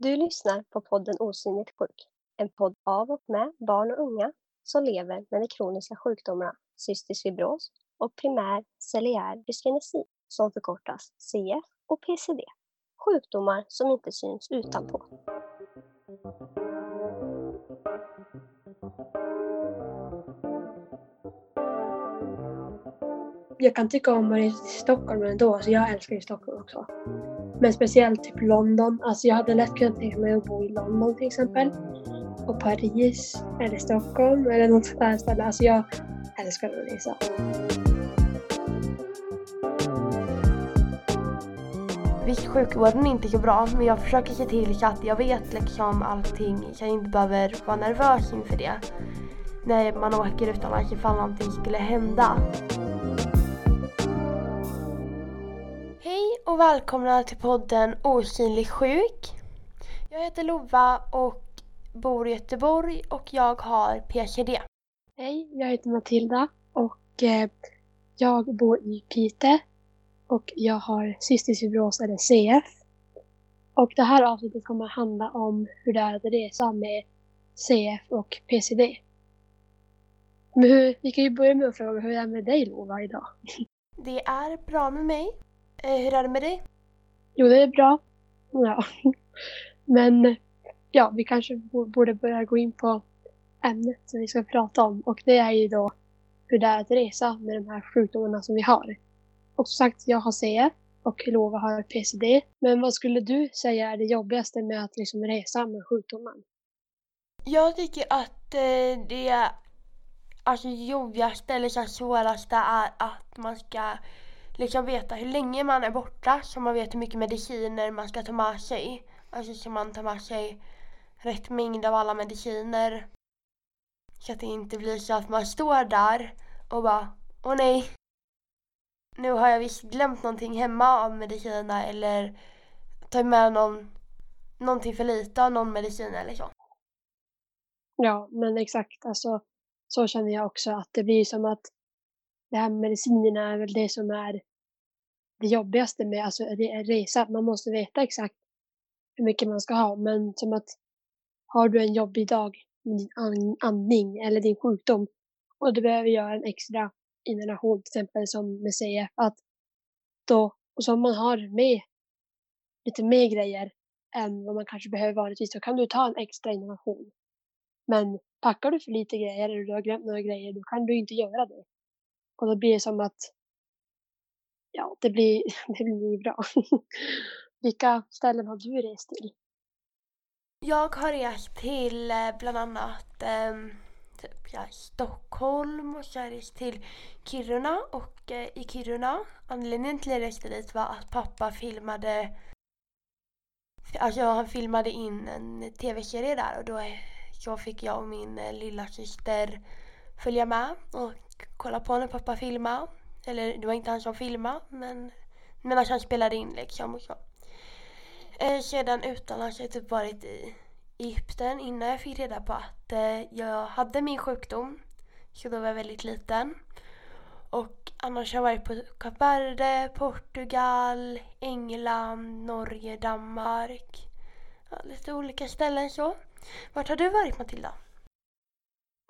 Du lyssnar på podden Osynligt sjuk. En podd av och med barn och unga som lever med de kroniska sjukdomarna cystisk fibros och primär celiär dyskinesi som förkortas CF och PCD. Sjukdomar som inte syns utanpå. Jag kan tycka om att resa till Stockholm ändå, så jag älskar ju Stockholm också. Men speciellt typ London. Alltså jag hade lätt kunnat tänka mig att bo i London till exempel. Och Paris eller Stockholm eller något sånt där ställe. Alltså jag älskar att resa. Visst, sjukvården är inte så bra, men jag försöker se till så att jag vet liksom allting så jag inte behöver vara nervös inför det. När man åker utomlands ifall någonting skulle hända. Och välkomna till podden Osynlig sjuk. Jag heter Lova och bor i Göteborg och jag har PCD. Hej, jag heter Matilda och eh, jag bor i Piteå. Och jag har cystisk fibros eller CF. Och det här avsnittet kommer att handla om hur det är att resa med CF och PCD. Men hur, vi kan ju börja med att fråga hur det är med dig Lova idag? Det är bra med mig. Eh, hur är det med dig? Jo, det är bra. Ja. Men ja, vi kanske borde börja gå in på ämnet som vi ska prata om. Och det är ju då hur det är att resa med de här sjukdomarna som vi har. Och som sagt, jag har CF och Lova har PCD. Men vad skulle du säga är det jobbigaste med att liksom resa med sjukdomen? Jag tycker att eh, det alltså, jobbigaste eller så svåraste är att man ska liksom veta hur länge man är borta så man vet hur mycket mediciner man ska ta med sig. Alltså så man tar med sig rätt mängd av alla mediciner. Så att det inte blir så att man står där och bara åh nej. Nu har jag visst glömt någonting hemma av medicinerna eller tagit med någon, någonting för lite av någon medicin eller så. Liksom. Ja, men exakt. Alltså, så känner jag också att det blir som att det här med medicinerna är väl det som är det jobbigaste med alltså, en resa. Man måste veta exakt hur mycket man ska ha. Men som att har du en jobbig dag med din andning eller din sjukdom och du behöver göra en extra inhalation till exempel som med CF att då, och som man har med lite mer grejer än vad man kanske behöver vanligtvis så kan du ta en extra inhalation. Men packar du för lite grejer eller du har glömt några grejer då kan du inte göra det. Och då blir det som att ja, det blir, det blir bra. Vilka ställen har du rest till? Jag har rest till eh, bland annat eh, typ, ja, Stockholm och så har jag rest till Kiruna och eh, i Kiruna, anledningen till att jag reste dit var att pappa filmade Alltså han filmade in en tv-serie där och då eh, så fick jag och min eh, lilla syster följa med och kolla på när pappa filmade. Eller det var inte han som filmade men, men att han spelade in liksom och så. Eh, sedan utomlands har jag typ varit i Egypten innan jag fick reda på att eh, jag hade min sjukdom. Så då var jag väldigt liten. Och annars har jag varit på Kap Verde, Portugal, England, Norge, Danmark. Ja, lite olika ställen så. Vart har du varit Matilda?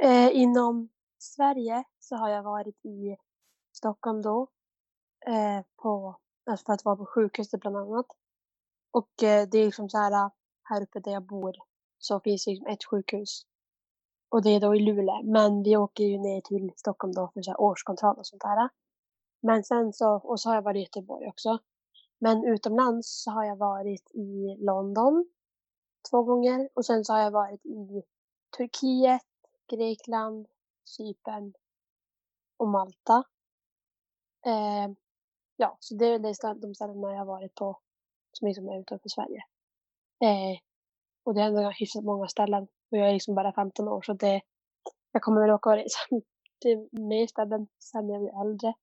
Eh, inom Sverige så har jag varit i Stockholm då. Eh, på, alltså för att vara på sjukhuset bland annat. Och eh, det är liksom så här, här uppe där jag bor så finns det liksom ett sjukhus. Och det är då i Luleå. Men vi åker ju ner till Stockholm då för så här årskontroll och sånt där. Men sen så, och så har jag varit i Göteborg också. Men utomlands så har jag varit i London två gånger och sen så har jag varit i Turkiet, Grekland, Cypern och Malta. Eh, ja, så det är de ställena jag har varit på som liksom är utanför Sverige. Eh, och det är ändå hyfsat många ställen och jag är liksom bara 15 år så det, jag kommer väl åka och resa till mer ställen sen jag blir äldre.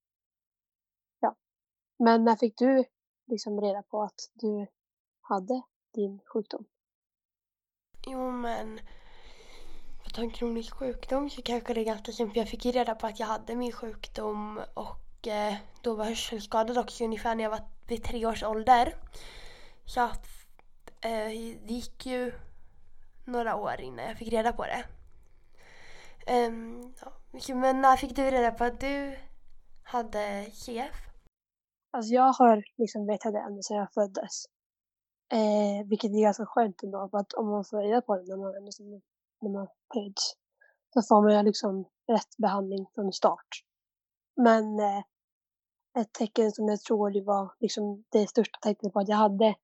Ja. Men när fick du liksom reda på att du hade din sjukdom? Jo men för att ha en kronisk sjukdom så kanske det är ganska simpelt. Jag fick ju reda på att jag hade min sjukdom och eh, då var hörselskadad också ungefär när jag var vid tre års ålder. Så att Eh, det gick ju några år innan jag fick reda på det. Um, ja. Men när fick du reda på att du hade CF? Alltså jag har liksom vetat det ända sedan jag föddes. Eh, vilket är ganska skönt ändå, för att om man får reda på det när man, liksom, när man föds så får man ju liksom rätt behandling från start. Men eh, ett tecken som jag tror var liksom det största tecknet på att jag hade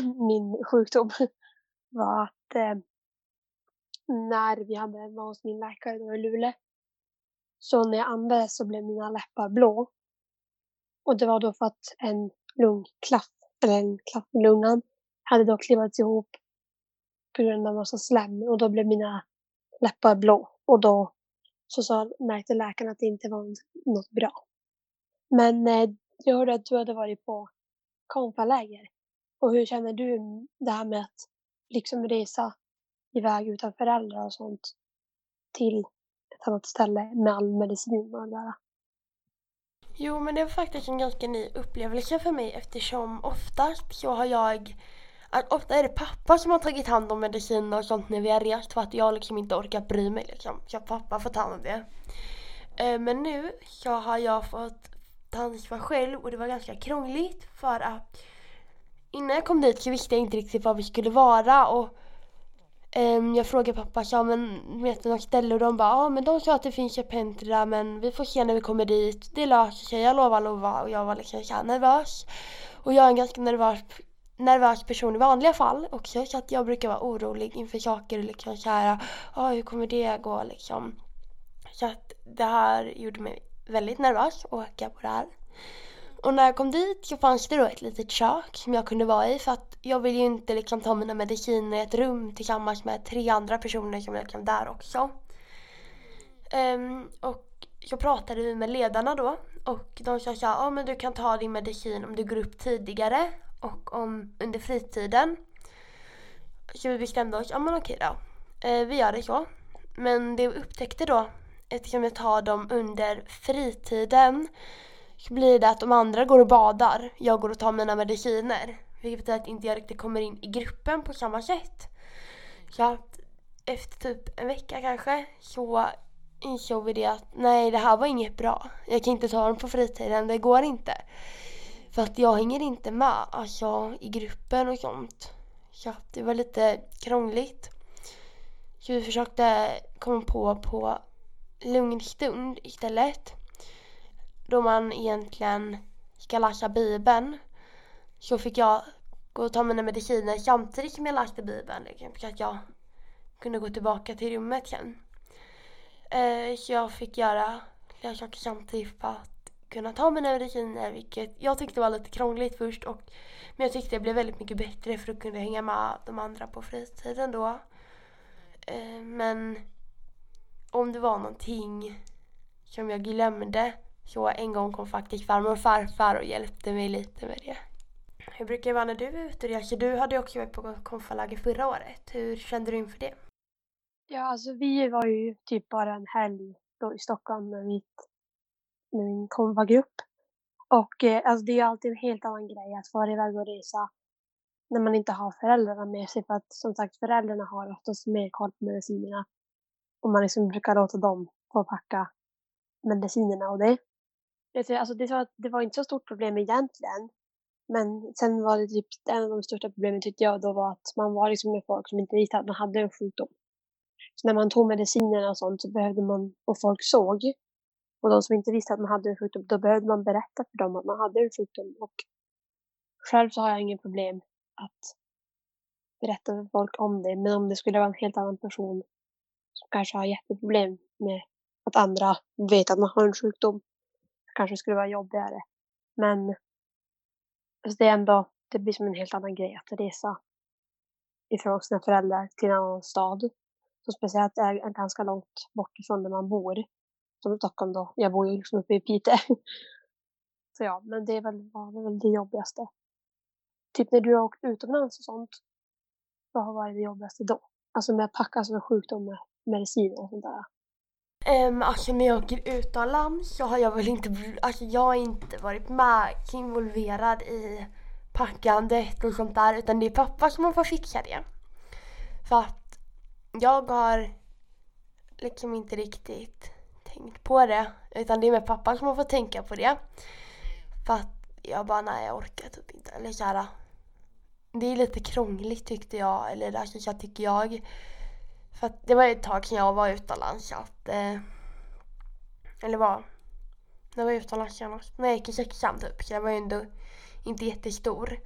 min sjukdom var att eh, när vi hade var hos min läkare då i Luleå så när jag andades så blev mina läppar blå. Och det var då för att en lungklaff, eller en klaff i lungan, hade då klivats ihop på grund av massa slem och då blev mina läppar blå. Och då så sa, märkte läkaren att det inte var något bra. Men eh, jag hörde att du hade varit på konfaläger. Och hur känner du det här med att liksom resa iväg utan föräldrar och sånt till ett annat ställe med all medicin och det där? Jo, men det var faktiskt en ganska ny upplevelse för mig eftersom oftast så har jag att ofta är det pappa som har tagit hand om medicin och sånt när vi har rest för att jag liksom inte orkar bry mig liksom. Så pappa får ta hand om det. Eh, men nu så har jag fått ta själv och det var ganska krångligt för att innan jag kom dit så visste jag inte riktigt var vi skulle vara och um, jag frågade pappa, ja men vet du något ställe? Och de bara, ja men de sa att det finns ett Pentra men vi får se när vi kommer dit. Det löser sig, jag lovar, lovar. Och jag var liksom så nervös. Och jag är en ganska nervös, nervös person i vanliga fall också så att jag brukar vara orolig inför saker och liksom så här, ja hur kommer det gå liksom. Så att det här gjorde mig väldigt nervös att åka på det här. Och när jag kom dit så fanns det då ett litet kök som jag kunde vara i för att jag vill ju inte liksom ta mina mediciner i ett rum tillsammans med tre andra personer som är liksom där också. Um, och jag pratade med ledarna då och de sa såhär, ja men du kan ta din medicin om du går upp tidigare och om under fritiden. Så vi bestämde oss, ja men okej då. Uh, vi gör det så. Men det vi upptäckte då, eftersom jag tar dem under fritiden så blir det att de andra går och badar, jag går och tar mina mediciner. Vilket betyder att inte jag riktigt kommer in i gruppen på samma sätt. Så att efter typ en vecka kanske så insåg vi det att nej det här var inget bra. Jag kan inte ta dem på fritiden, det går inte. För att jag hänger inte med alltså, i gruppen och sånt. Så att det var lite krångligt. Så vi försökte komma på på lugn stund istället då man egentligen ska läsa Bibeln så fick jag gå och ta mina mediciner samtidigt som jag läste Bibeln liksom, så att jag kunde gå tillbaka till rummet sen. Eh, så jag fick göra flera saker samtidigt för att kunna ta mina mediciner vilket jag tyckte var lite krångligt först och men jag tyckte det blev väldigt mycket bättre för att kunna hänga med de andra på fritiden då. Eh, men om det var någonting som jag glömde så en gång kom faktiskt farmor och farfar och hjälpte mig lite med det. Hur brukar det vara när du är ute och reser? Du hade ju också varit på konfaläger förra året. Hur kände du inför det? Ja, alltså vi var ju typ bara en helg då i Stockholm med, mitt, med min konfagrupp. Och eh, alltså det är alltid en helt annan grej att fara iväg och resa när man inte har föräldrarna med sig. För att som sagt föräldrarna har oftast mer koll på medicinerna. Och man liksom brukar låta dem få packa medicinerna och det. Alltså det, var, det var inte så stort problem egentligen. Men sen var det typ en av de största problemen tyckte jag då var att man var liksom med folk som inte visste att man hade en sjukdom. Så när man tog medicinerna och sånt så behövde man, och folk såg, och de som inte visste att man hade en sjukdom, då behövde man berätta för dem att man hade en sjukdom. Och själv så har jag inget problem att berätta för folk om det. Men om det skulle vara en helt annan person som kanske har jätteproblem med att andra vet att man har en sjukdom Det kanske skulle vara jobbigare. Men alltså det är ändå, det blir som en helt annan grej att resa ifrån sina föräldrar till en annan stad. Så speciellt är det ganska långt bort ifrån där man bor. Som Stockholm då. Jag bor ju liksom uppe i Piteå. Så ja, men det är väl, var väl det jobbigaste. Typ när du har åkt utomlands och sånt. Vad har varit det jobbigaste då? Alltså med att packa alltså sjukdom medicin och sånt där. Um, alltså när jag åker utomlands så har jag väl inte, alltså jag har inte varit med involverad i packandet och sånt där utan det är pappa som får fixa det. För att jag har liksom inte riktigt tänkt på det utan det är med pappa som man får tänka på det. För att jag bara, nej jag orkar typ inte. Eller såhär, det är lite krångligt tyckte jag, eller alltså, så tycker jag. För att det var ett tag sedan jag var utomlands att, eh, eller var, när var jag utomlands senast? När jag gick i sexan typ, så jag var ju ändå inte jättestor.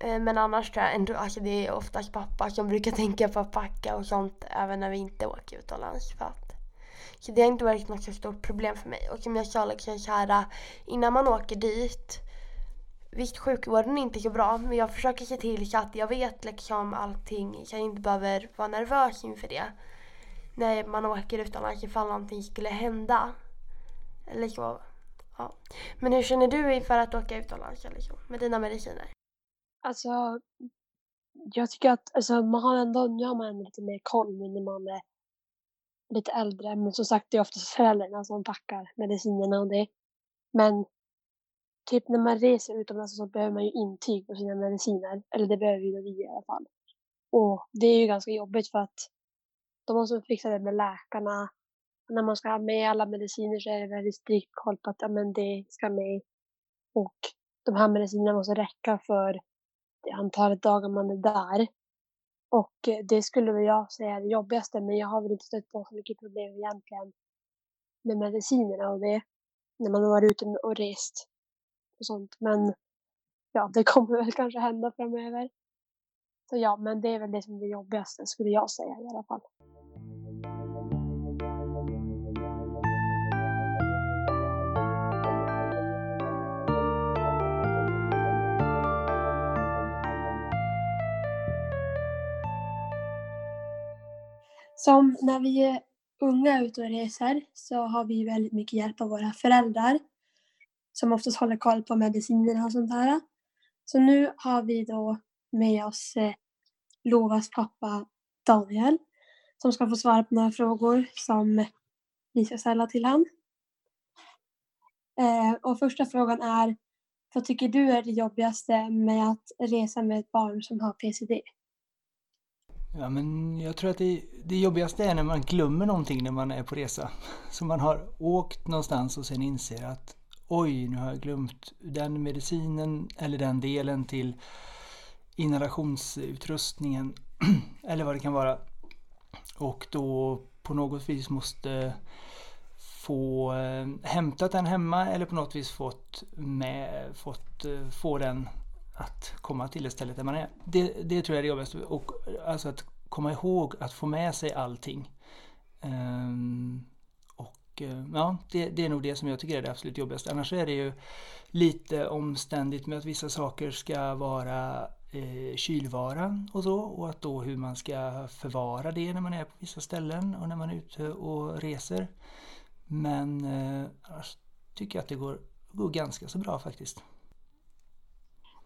Eh, men annars tror jag ändå, alltså det är oftast pappa som brukar tänka på att packa och sånt även när vi inte åker utomlands. För att, så det har inte varit något så stort problem för mig. Och som jag sa liksom så här, innan man åker dit Visst sjukvården är inte så bra men jag försöker se till så att jag vet liksom allting så jag inte behöver vara nervös inför det. När man åker utomlands ifall någonting skulle hända. Eller så. Ja. Men hur känner du inför att åka utomlands liksom, med dina mediciner? Alltså, jag tycker att alltså, man har ändå, nu har man ändå lite mer koll nu när man är lite äldre. Men som sagt, det är oftast föräldrarna som packar medicinerna och det. Men typ när man reser utomlands så behöver man ju intyg på sina mediciner. Eller det behöver ju vi i alla fall. Och det är ju ganska jobbigt för att de måste fixa det med läkarna. När man ska ha med alla mediciner så är det väldigt strikt koll på att ja, men det ska med. Och de här medicinerna måste räcka för det antalet dagar man är där. Och det skulle väl jag säga är det jobbigaste, men jag har väl inte stött på så mycket problem egentligen med medicinerna och det. När man har varit ute och rest och sånt. Men ja, det kommer väl kanske hända framöver. Så ja, men det är väl det som är det jobbigaste skulle jag säga i alla fall. Som när vi är unga ute och reser så har vi väldigt mycket hjälp av våra föräldrar som oftast håller koll på medicinerna och sånt där. Så nu har vi då med oss eh, Lovas pappa Daniel som ska få svara på några frågor som vi ska ställa till honom. Eh, och första frågan är vad tycker du är det jobbigaste med att resa med ett barn som har PCD? Ja, men jag tror att det, det jobbigaste är när man glömmer någonting när man är på resa. Så man har åkt någonstans och sen inser att oj, nu har jag glömt den medicinen eller den delen till inhalationsutrustningen eller vad det kan vara. Och då på något vis måste få eh, hämtat den hemma eller på något vis fått, med, fått eh, få den att komma till det stället där man är. Det, det tror jag är det jobbigaste. Och alltså att komma ihåg att få med sig allting. Um, och eh, ja, det, det, är nog det som jag tycker är det absolut jobbigaste. Annars är det ju lite omständigt med att vissa saker ska vara eh, kylvara och så. Och att då hur man ska förvara det när man är på vissa ställen och när man är ute och reser. Men eh, annars tycker jag att det går, går ganska så bra faktiskt.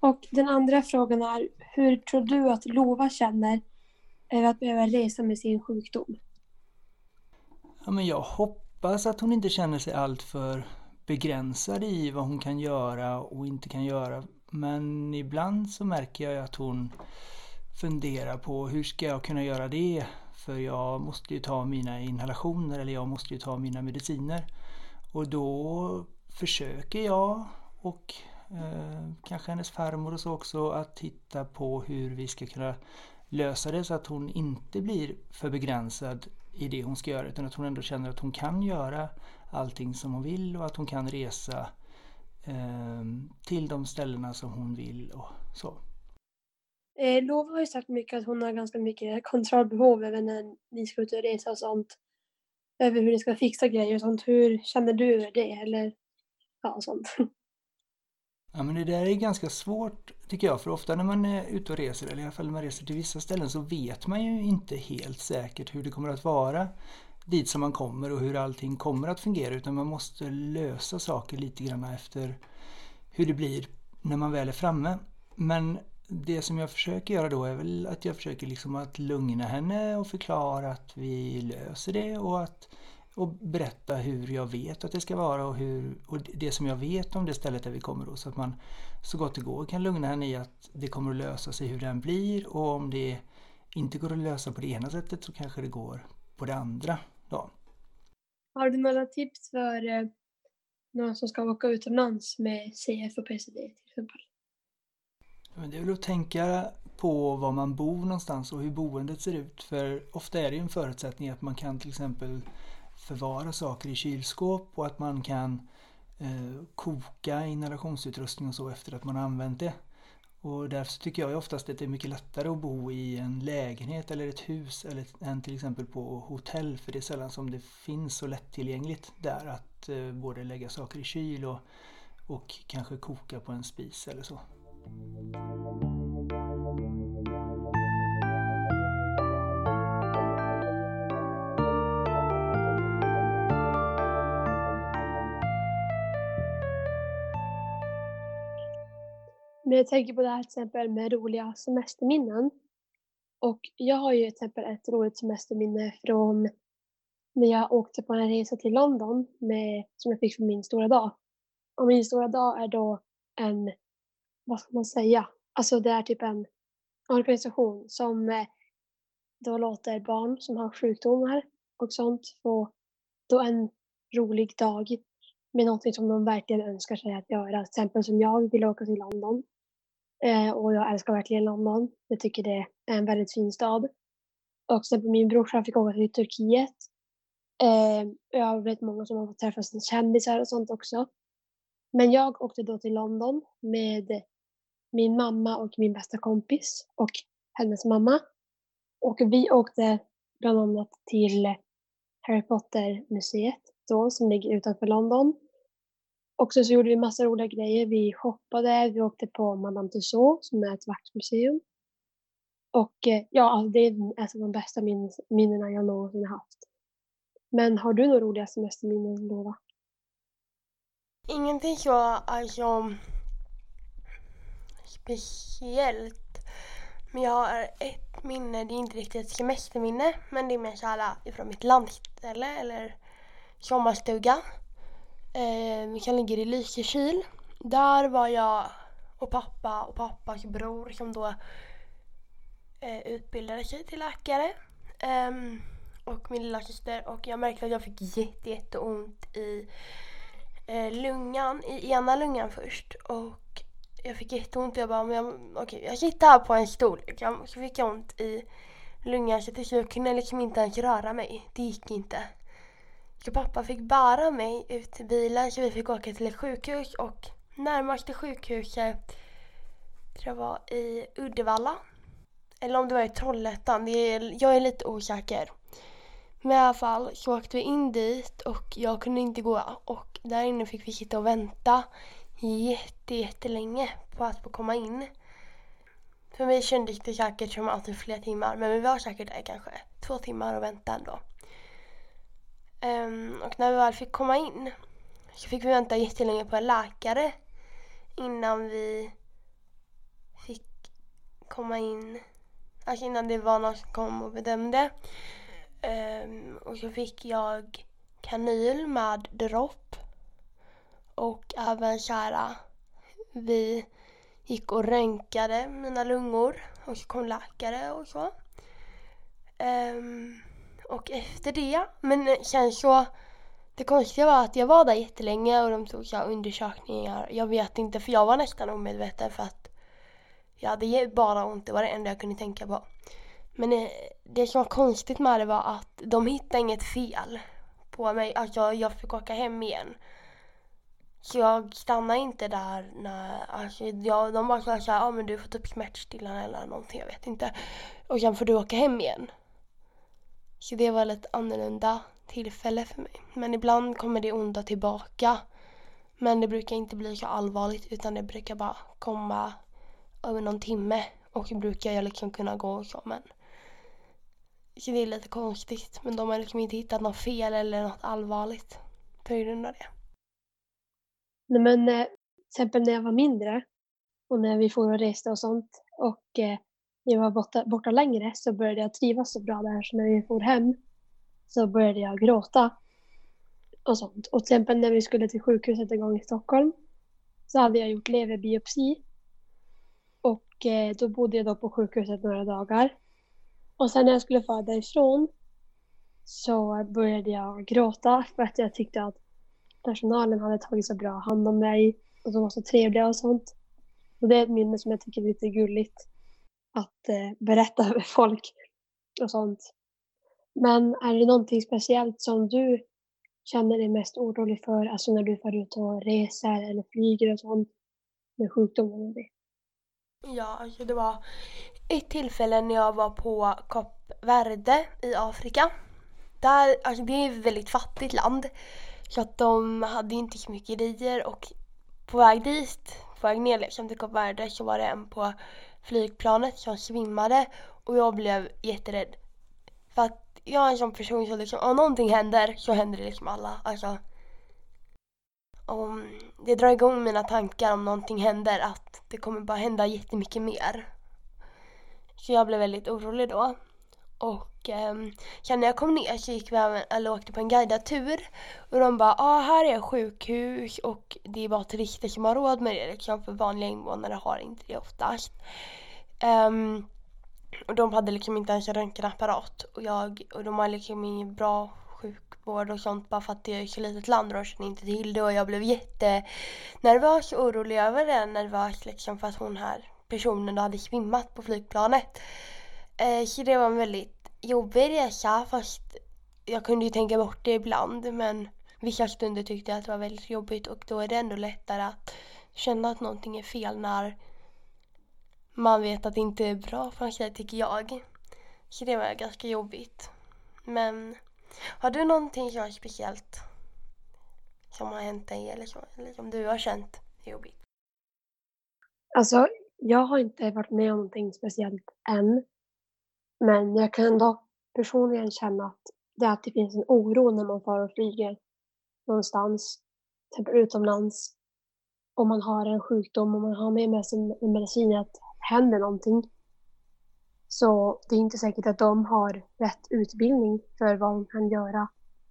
Och den andra frågan är, hur tror du att Lova känner över att behöva resa med sin sjukdom? Ja, men jag hoppas att hon inte känner sig alltför begränsad i vad hon kan göra och inte kan göra. Men ibland så märker jag att hon funderar på hur ska jag kunna göra det? För jag måste ju ta mina inhalationer eller jag måste ju ta mina mediciner. Och då försöker jag och eh, kanske hennes farmor och så också att titta på hur vi ska kunna lösa det så att hon inte blir för begränsad i det hon ska göra utan att hon ändå känner att hon kan göra allting som hon vill och att hon kan resa eh, till de ställena som hon vill och så. Eh, Lova har ju sagt mycket att hon har ganska mycket kontrollbehov även när ni ska ut och resa och sånt. Över hur ni ska fixa grejer och sånt. Hur känner du över det? Eller ja, sånt. Ja men det där är ganska svårt tycker jag för ofta när man är ute och reser eller i alla fall när man reser till vissa ställen så vet man ju inte helt säkert hur det kommer att vara dit som man kommer och hur allting kommer att fungera utan man måste lösa saker lite grann efter hur det blir när man väl är framme. Men det som jag försöker göra då är väl att jag försöker liksom att lugna henne och förklara att vi löser det och att och berätta hur jag vet att det ska vara och, hur, och det som jag vet om det stället där vi kommer då. Så att man så gott det går kan lugna henne i att det kommer att lösa sig hur den blir och om det inte går att lösa på det ena sättet så kanske det går på det andra. Då. Har du några tips för eh, någon som ska åka utomlands med CF och PCD till exempel? Det är väl att tänka på var man bor någonstans och hur boendet ser ut. För ofta är det en förutsättning att man kan till exempel förvara saker i kylskåp och att man kan eh, koka inhalationsutrustning och så efter att man har använt det. Och därför tycker jag oftast att det är mycket lättare att bo i en lägenhet eller ett hus eller, än till exempel på hotell. För det är sällan som det finns så lättillgängligt där att eh, både lägga saker i kyl och, och kanske koka på en spis eller så. Men jag tänker på det här till exempel med roliga semesterminnen. Och jag har ju till exempel ett roligt semesterminne från när jag åkte på en resa till London med, som jag fick för min stora dag. Och min stora dag är då en, vad ska man säga, alltså det är typ en organisation som eh, då låter barn som har sjukdomar och sånt få då en rolig dag med någonting som de verkligen önskar sig att göra. Till exempel som jag vill åka till London. Eh, och jag älskar verkligen London. Jag tycker det är en väldigt fin stad. Och sen min brorsa fick åka till Turkiet. Eh, jag vet många som har fått träffa sina kändisar och sånt också. Men jag åkte då till London med min mamma och min bästa kompis och hennes mamma. Och vi åkte bland annat till Harry Potter-museet då, som ligger utanför London. Och så, så gjorde vi massa roliga grejer. Vi shoppade, vi åkte på Madame Tussauds som är ett vaktmuseum. Och eh, ja, alltså, det är ett av de bästa minnena jag någonsin haft. Men har du några roliga semesterminnen, Lova? Ingenting så alltså speciellt. Men jag har ett minne, det är inte riktigt ett semesterminne, men det är mer såhär eh, ifrån mitt landställe eller sommarstuga. Eh, som ligger i Lysekil. Där var jag och pappa och pappas bror som då eh, utbildade sig till läkare. Eh, och min lilla syster och jag märkte att jag fick jätte, jätteont i eh, lungan, i ena lungan först. Och jag fick jätteont och jag bara, men jag, okej, jag sitter här på en stol. Jag, så fick jag ont i lungan så till slut kunde jag liksom inte ens röra mig. Det gick inte. Pappa fick bära mig ut till bilen så vi fick åka till ett sjukhus och närmaste sjukhuset tror jag var i Uddevalla. Eller om det var i Trollhättan, det är, jag är lite osäker. Men i alla fall så åkte vi in dit och jag kunde inte gå och där inne fick vi sitta och vänta jätte, jättelänge på att få komma in. För mig kändes det säkert som att det flera timmar men vi var säkert där kanske två timmar och väntade ändå. Um, och när vi väl fick komma in så fick vi vänta jättelänge på en läkare innan vi fick komma in. Alltså innan det var någon som kom och bedömde. Um, och så fick jag kanyl med dropp. Och även kära, vi gick och röntgade mina lungor och så kom läkare och så. Um, och efter det, men sen så det konstiga var att jag var där jättelänge och de tog så undersökningar. Jag vet inte för jag var nästan omedveten för att jag hade bara ont. Det var det enda jag kunde tänka på. Men eh, det som var konstigt med det var att de hittade inget fel på mig. Alltså jag fick åka hem igen. Så jag stannade inte där när, alltså jag, de bara sa såhär, ja ah, men du får typ smärtstillande eller någonting, jag vet inte. Och sen får du åka hem igen. Så det var ett annorlunda tillfälle för mig. Men ibland kommer det onda tillbaka. Men det brukar inte bli så allvarligt utan det brukar bara komma över någon timme och då brukar jag liksom kunna gå och så men så det är lite konstigt men de har liksom inte hittat något fel eller något allvarligt på grund av det. Nej men eh, till exempel när jag var mindre och när vi får och reste och sånt och eh, jag var borta, borta längre så började jag trivas så bra där så när vi for hem så började jag gråta. och sånt. Och till exempel när vi skulle till sjukhuset en gång i Stockholm så hade jag gjort leverbiopsi. Och eh, då bodde jag då på sjukhuset några dagar. Och sen när jag skulle fara därifrån så började jag gråta för att jag tyckte att personalen hade tagit så bra hand om mig och de var så trevliga och sånt. Och det är ett minne som jag tycker är lite gulligt att eh, berätta för folk och sånt. Men är det någonting speciellt som du känner dig mest orolig för, alltså när du far ut och reser eller flyger och sånt med sjukdomen och det? Ja, alltså det var ett tillfälle när jag var på Kap Verde i Afrika. Där, alltså det är ett väldigt fattigt land. Så att de hade inte så mycket grejer och på väg dit, på väg ner liksom till Kap Verde så var det en på flygplanet som svimmade och jag blev jätterädd. För att jag är en sån person som liksom, om någonting händer så händer det liksom alla. Alltså, om mm, det drar igång mina tankar om någonting händer att det kommer bara hända jättemycket mer. Så jag blev väldigt orolig då. Och eh, sen när jag kom ner så gick vi även, eller åkte på en guidad tur. Och de bara, ah, här är sjukhus och det är bara turister som har råd med det liksom. För vanliga invånare har inte det oftast. Um, och de hade liksom inte ens en röntgenapparat. Och, jag, och de har liksom ingen bra sjukvård och sånt bara för att det är ett så litet land och de känner inte till det. Och jag blev jättenervös och orolig över det. Nervös liksom för att hon här personen då hade svimmat på flygplanet. Eh, så det var en väldigt jobbig resa fast jag kunde ju tänka bort det ibland men vissa stunder tyckte jag att det var väldigt jobbigt och då är det ändå lättare att känna att någonting är fel när man vet att det inte är bra för sig tycker jag. Så det var ganska jobbigt. Men har du någonting som är speciellt som har hänt dig eller, så, eller som du har känt är jobbigt? Alltså, jag har inte varit med om någonting speciellt än. Men jag kan ändå personligen känna att det alltid finns en oro när man far och flyger någonstans, till exempel utomlands. Om man har en sjukdom och man har med sig en medicin att händer någonting. Så det är inte säkert att de har rätt utbildning för vad de kan göra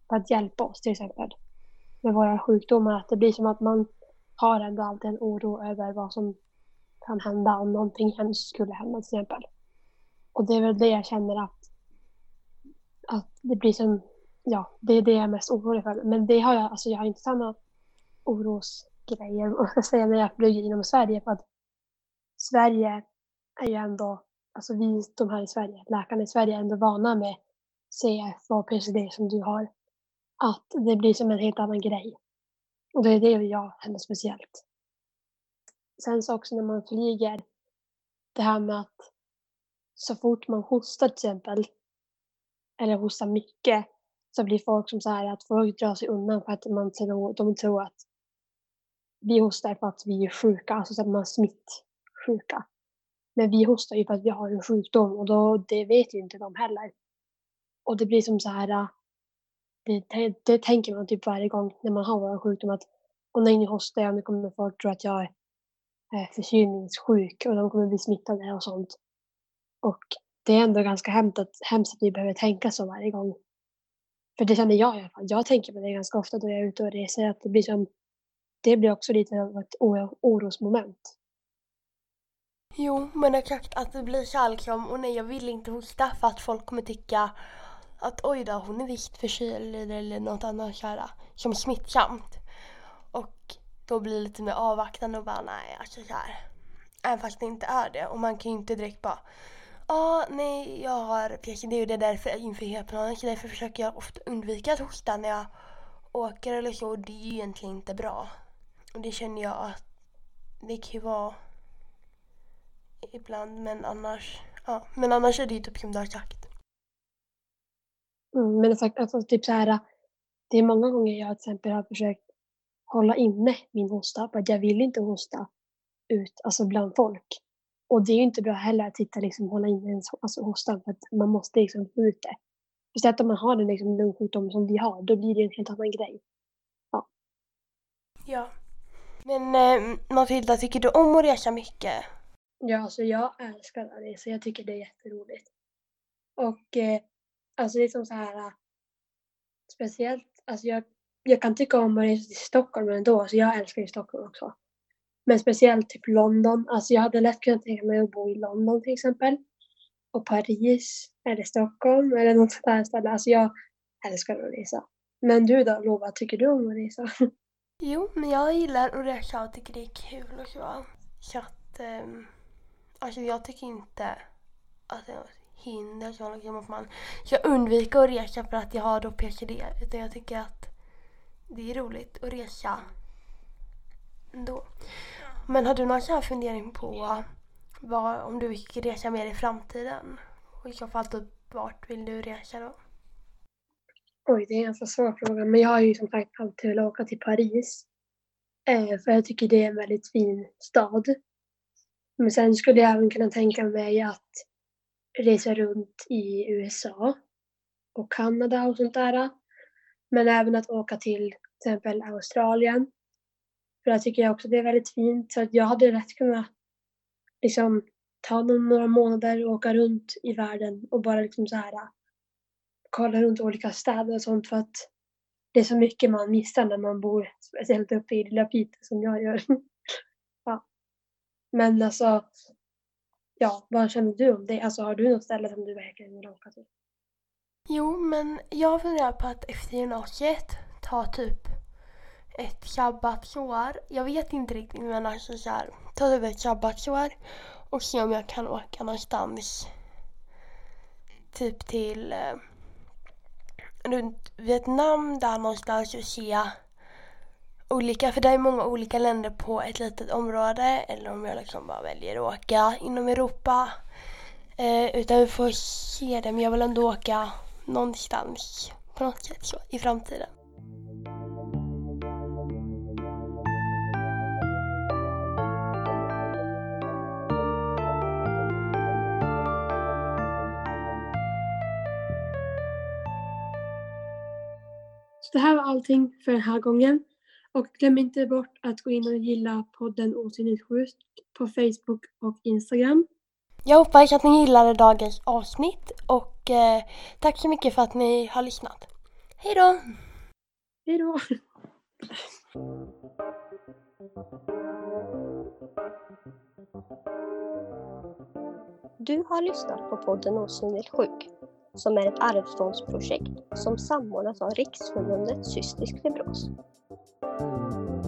för att hjälpa oss till exempel. Med våra sjukdomar. Att det blir som att man har ändå alltid en oro över vad som kan hända om någonting hemskt skulle hända till exempel. Och det är väl det jag känner att, att det blir som, ja, det är det jag är mest orolig för. Men det har jag, alltså jag har inte samma orosgrejer, om jag säga, när jag flyger inom Sverige. För att Sverige är ju ändå, alltså vi, de här i Sverige, läkarna i Sverige är ändå vana med CF och PCD som du har. Att det blir som en helt annan grej. Och det är det jag känner speciellt. Sen så också när man flyger, det här med att så fort man hostar till exempel, eller hostar mycket, så blir folk som så här att folk drar sig undan för att man tror, de tror att vi hostar för att vi är sjuka, alltså så att man är smittsjuka. Men vi hostar ju för att vi har en sjukdom och då, det vet ju inte de heller. Och det blir som så här, äh, det, det, det tänker man typ varje gång när man har en sjukdom att och nej, nu hostar jag, nu kommer folk tro att jag är äh, förkylningssjuk och de kommer bli smittade och sånt. Och det är ändå ganska hemskt att, hemskt att vi behöver tänka så varje gång. För det känner jag i alla fall. Jag tänker på det ganska ofta då jag är ute och reser. Att det, blir som, det blir också lite av ett orosmoment. Jo, men exakt att det blir kärlekram liksom, och nej jag vill inte hosta för att folk kommer tycka att oj då, hon är visst förkyld eller något annat kära, som smittsamt. Och då blir det lite mer avvaktande och bara nej, alltså så här. Även fast det inte är det. Och man kan ju inte direkt bara ah, nej, jag har PCD och det är därför inför hela så därför försöker jag ofta undvika att hosta när jag åker eller så. Och det är ju egentligen inte bra. Och det känner jag att det kan ju vara ibland, men annars, ja, men annars är det ju typ som du har sagt. Mm, men sagt, alltså, typ så här, det är många gånger jag till exempel har försökt hålla inne min hosta för att jag vill inte hosta ut alltså bland folk. Och det är ju inte bra heller att sitta liksom hålla inne en alltså, hosta för att man måste liksom få ut det. Speciellt om man har en liksom, lungsjukdom som vi har, då blir det en helt annan grej. Ja. Ja. Men eh, Matilda, tycker du om att resa mycket? Ja, alltså jag älskar att resa. Jag tycker det är jätteroligt. Och eh, alltså det är som så här, speciellt, alltså jag jag kan tycka om att resa till Stockholm ändå, så jag älskar ju Stockholm också. Men speciellt typ London. Alltså jag hade lätt kunnat tänka mig att bo i London till exempel. Och Paris eller Stockholm eller något sånt där ställe. Alltså jag älskar att resa. Men du då Lova, tycker du om att resa? Jo, men jag gillar att resa och tycker det är kul och så. Så att, um, alltså jag tycker inte att det är något hinder så liksom att man, ska undvika att resa för att jag har då PCD. Utan jag tycker att det är roligt att resa ändå. Men har du någon sån här fundering på vad, om du vill resa mer i framtiden? Och i så fall typ vart vill du resa då? Oj, det är en ganska svår fråga. Men jag har ju som sagt alltid velat åka till Paris. Eh, för jag tycker det är en väldigt fin stad. Men sen skulle jag även kunna tänka mig att resa runt i USA och Kanada och sånt där. Men även att åka till till exempel Australien. För där tycker jag också det är väldigt fint. Så att jag hade rätt kunnat liksom ta några månader och åka runt i världen och bara liksom så här kolla runt olika städer och sånt för att det är så mycket man missar när man bor speciellt uppe i lilla Piteå som jag gör. ja. Men alltså, ja, vad känner du om det? Alltså har du något ställe som du verkligen vill åka till? Jo, men jag funderar på att efter gymnasiet ta typ ett sabbatsår. Jag vet inte riktigt men alltså så här, ta typ ett sabbatsår och se om jag kan åka någonstans. Typ till eh, runt Vietnam där någonstans och se olika, för det är många olika länder på ett litet område eller om jag liksom bara väljer att åka inom Europa. Eh, utan vi får se det men jag vill ändå åka någonstans på något sätt så i framtiden. Det här var allting för den här gången. Och glöm inte bort att gå in och gilla podden Osynligt Schysst på Facebook och Instagram. Jag hoppas att ni gillade dagens avsnitt och eh, tack så mycket för att ni har lyssnat. Hej då! Hej då! Du har lyssnat på podden Osynligt sjuk som är ett arvsfondsprojekt som samordnas av Riksförbundet Cystisk Fibros. Mm.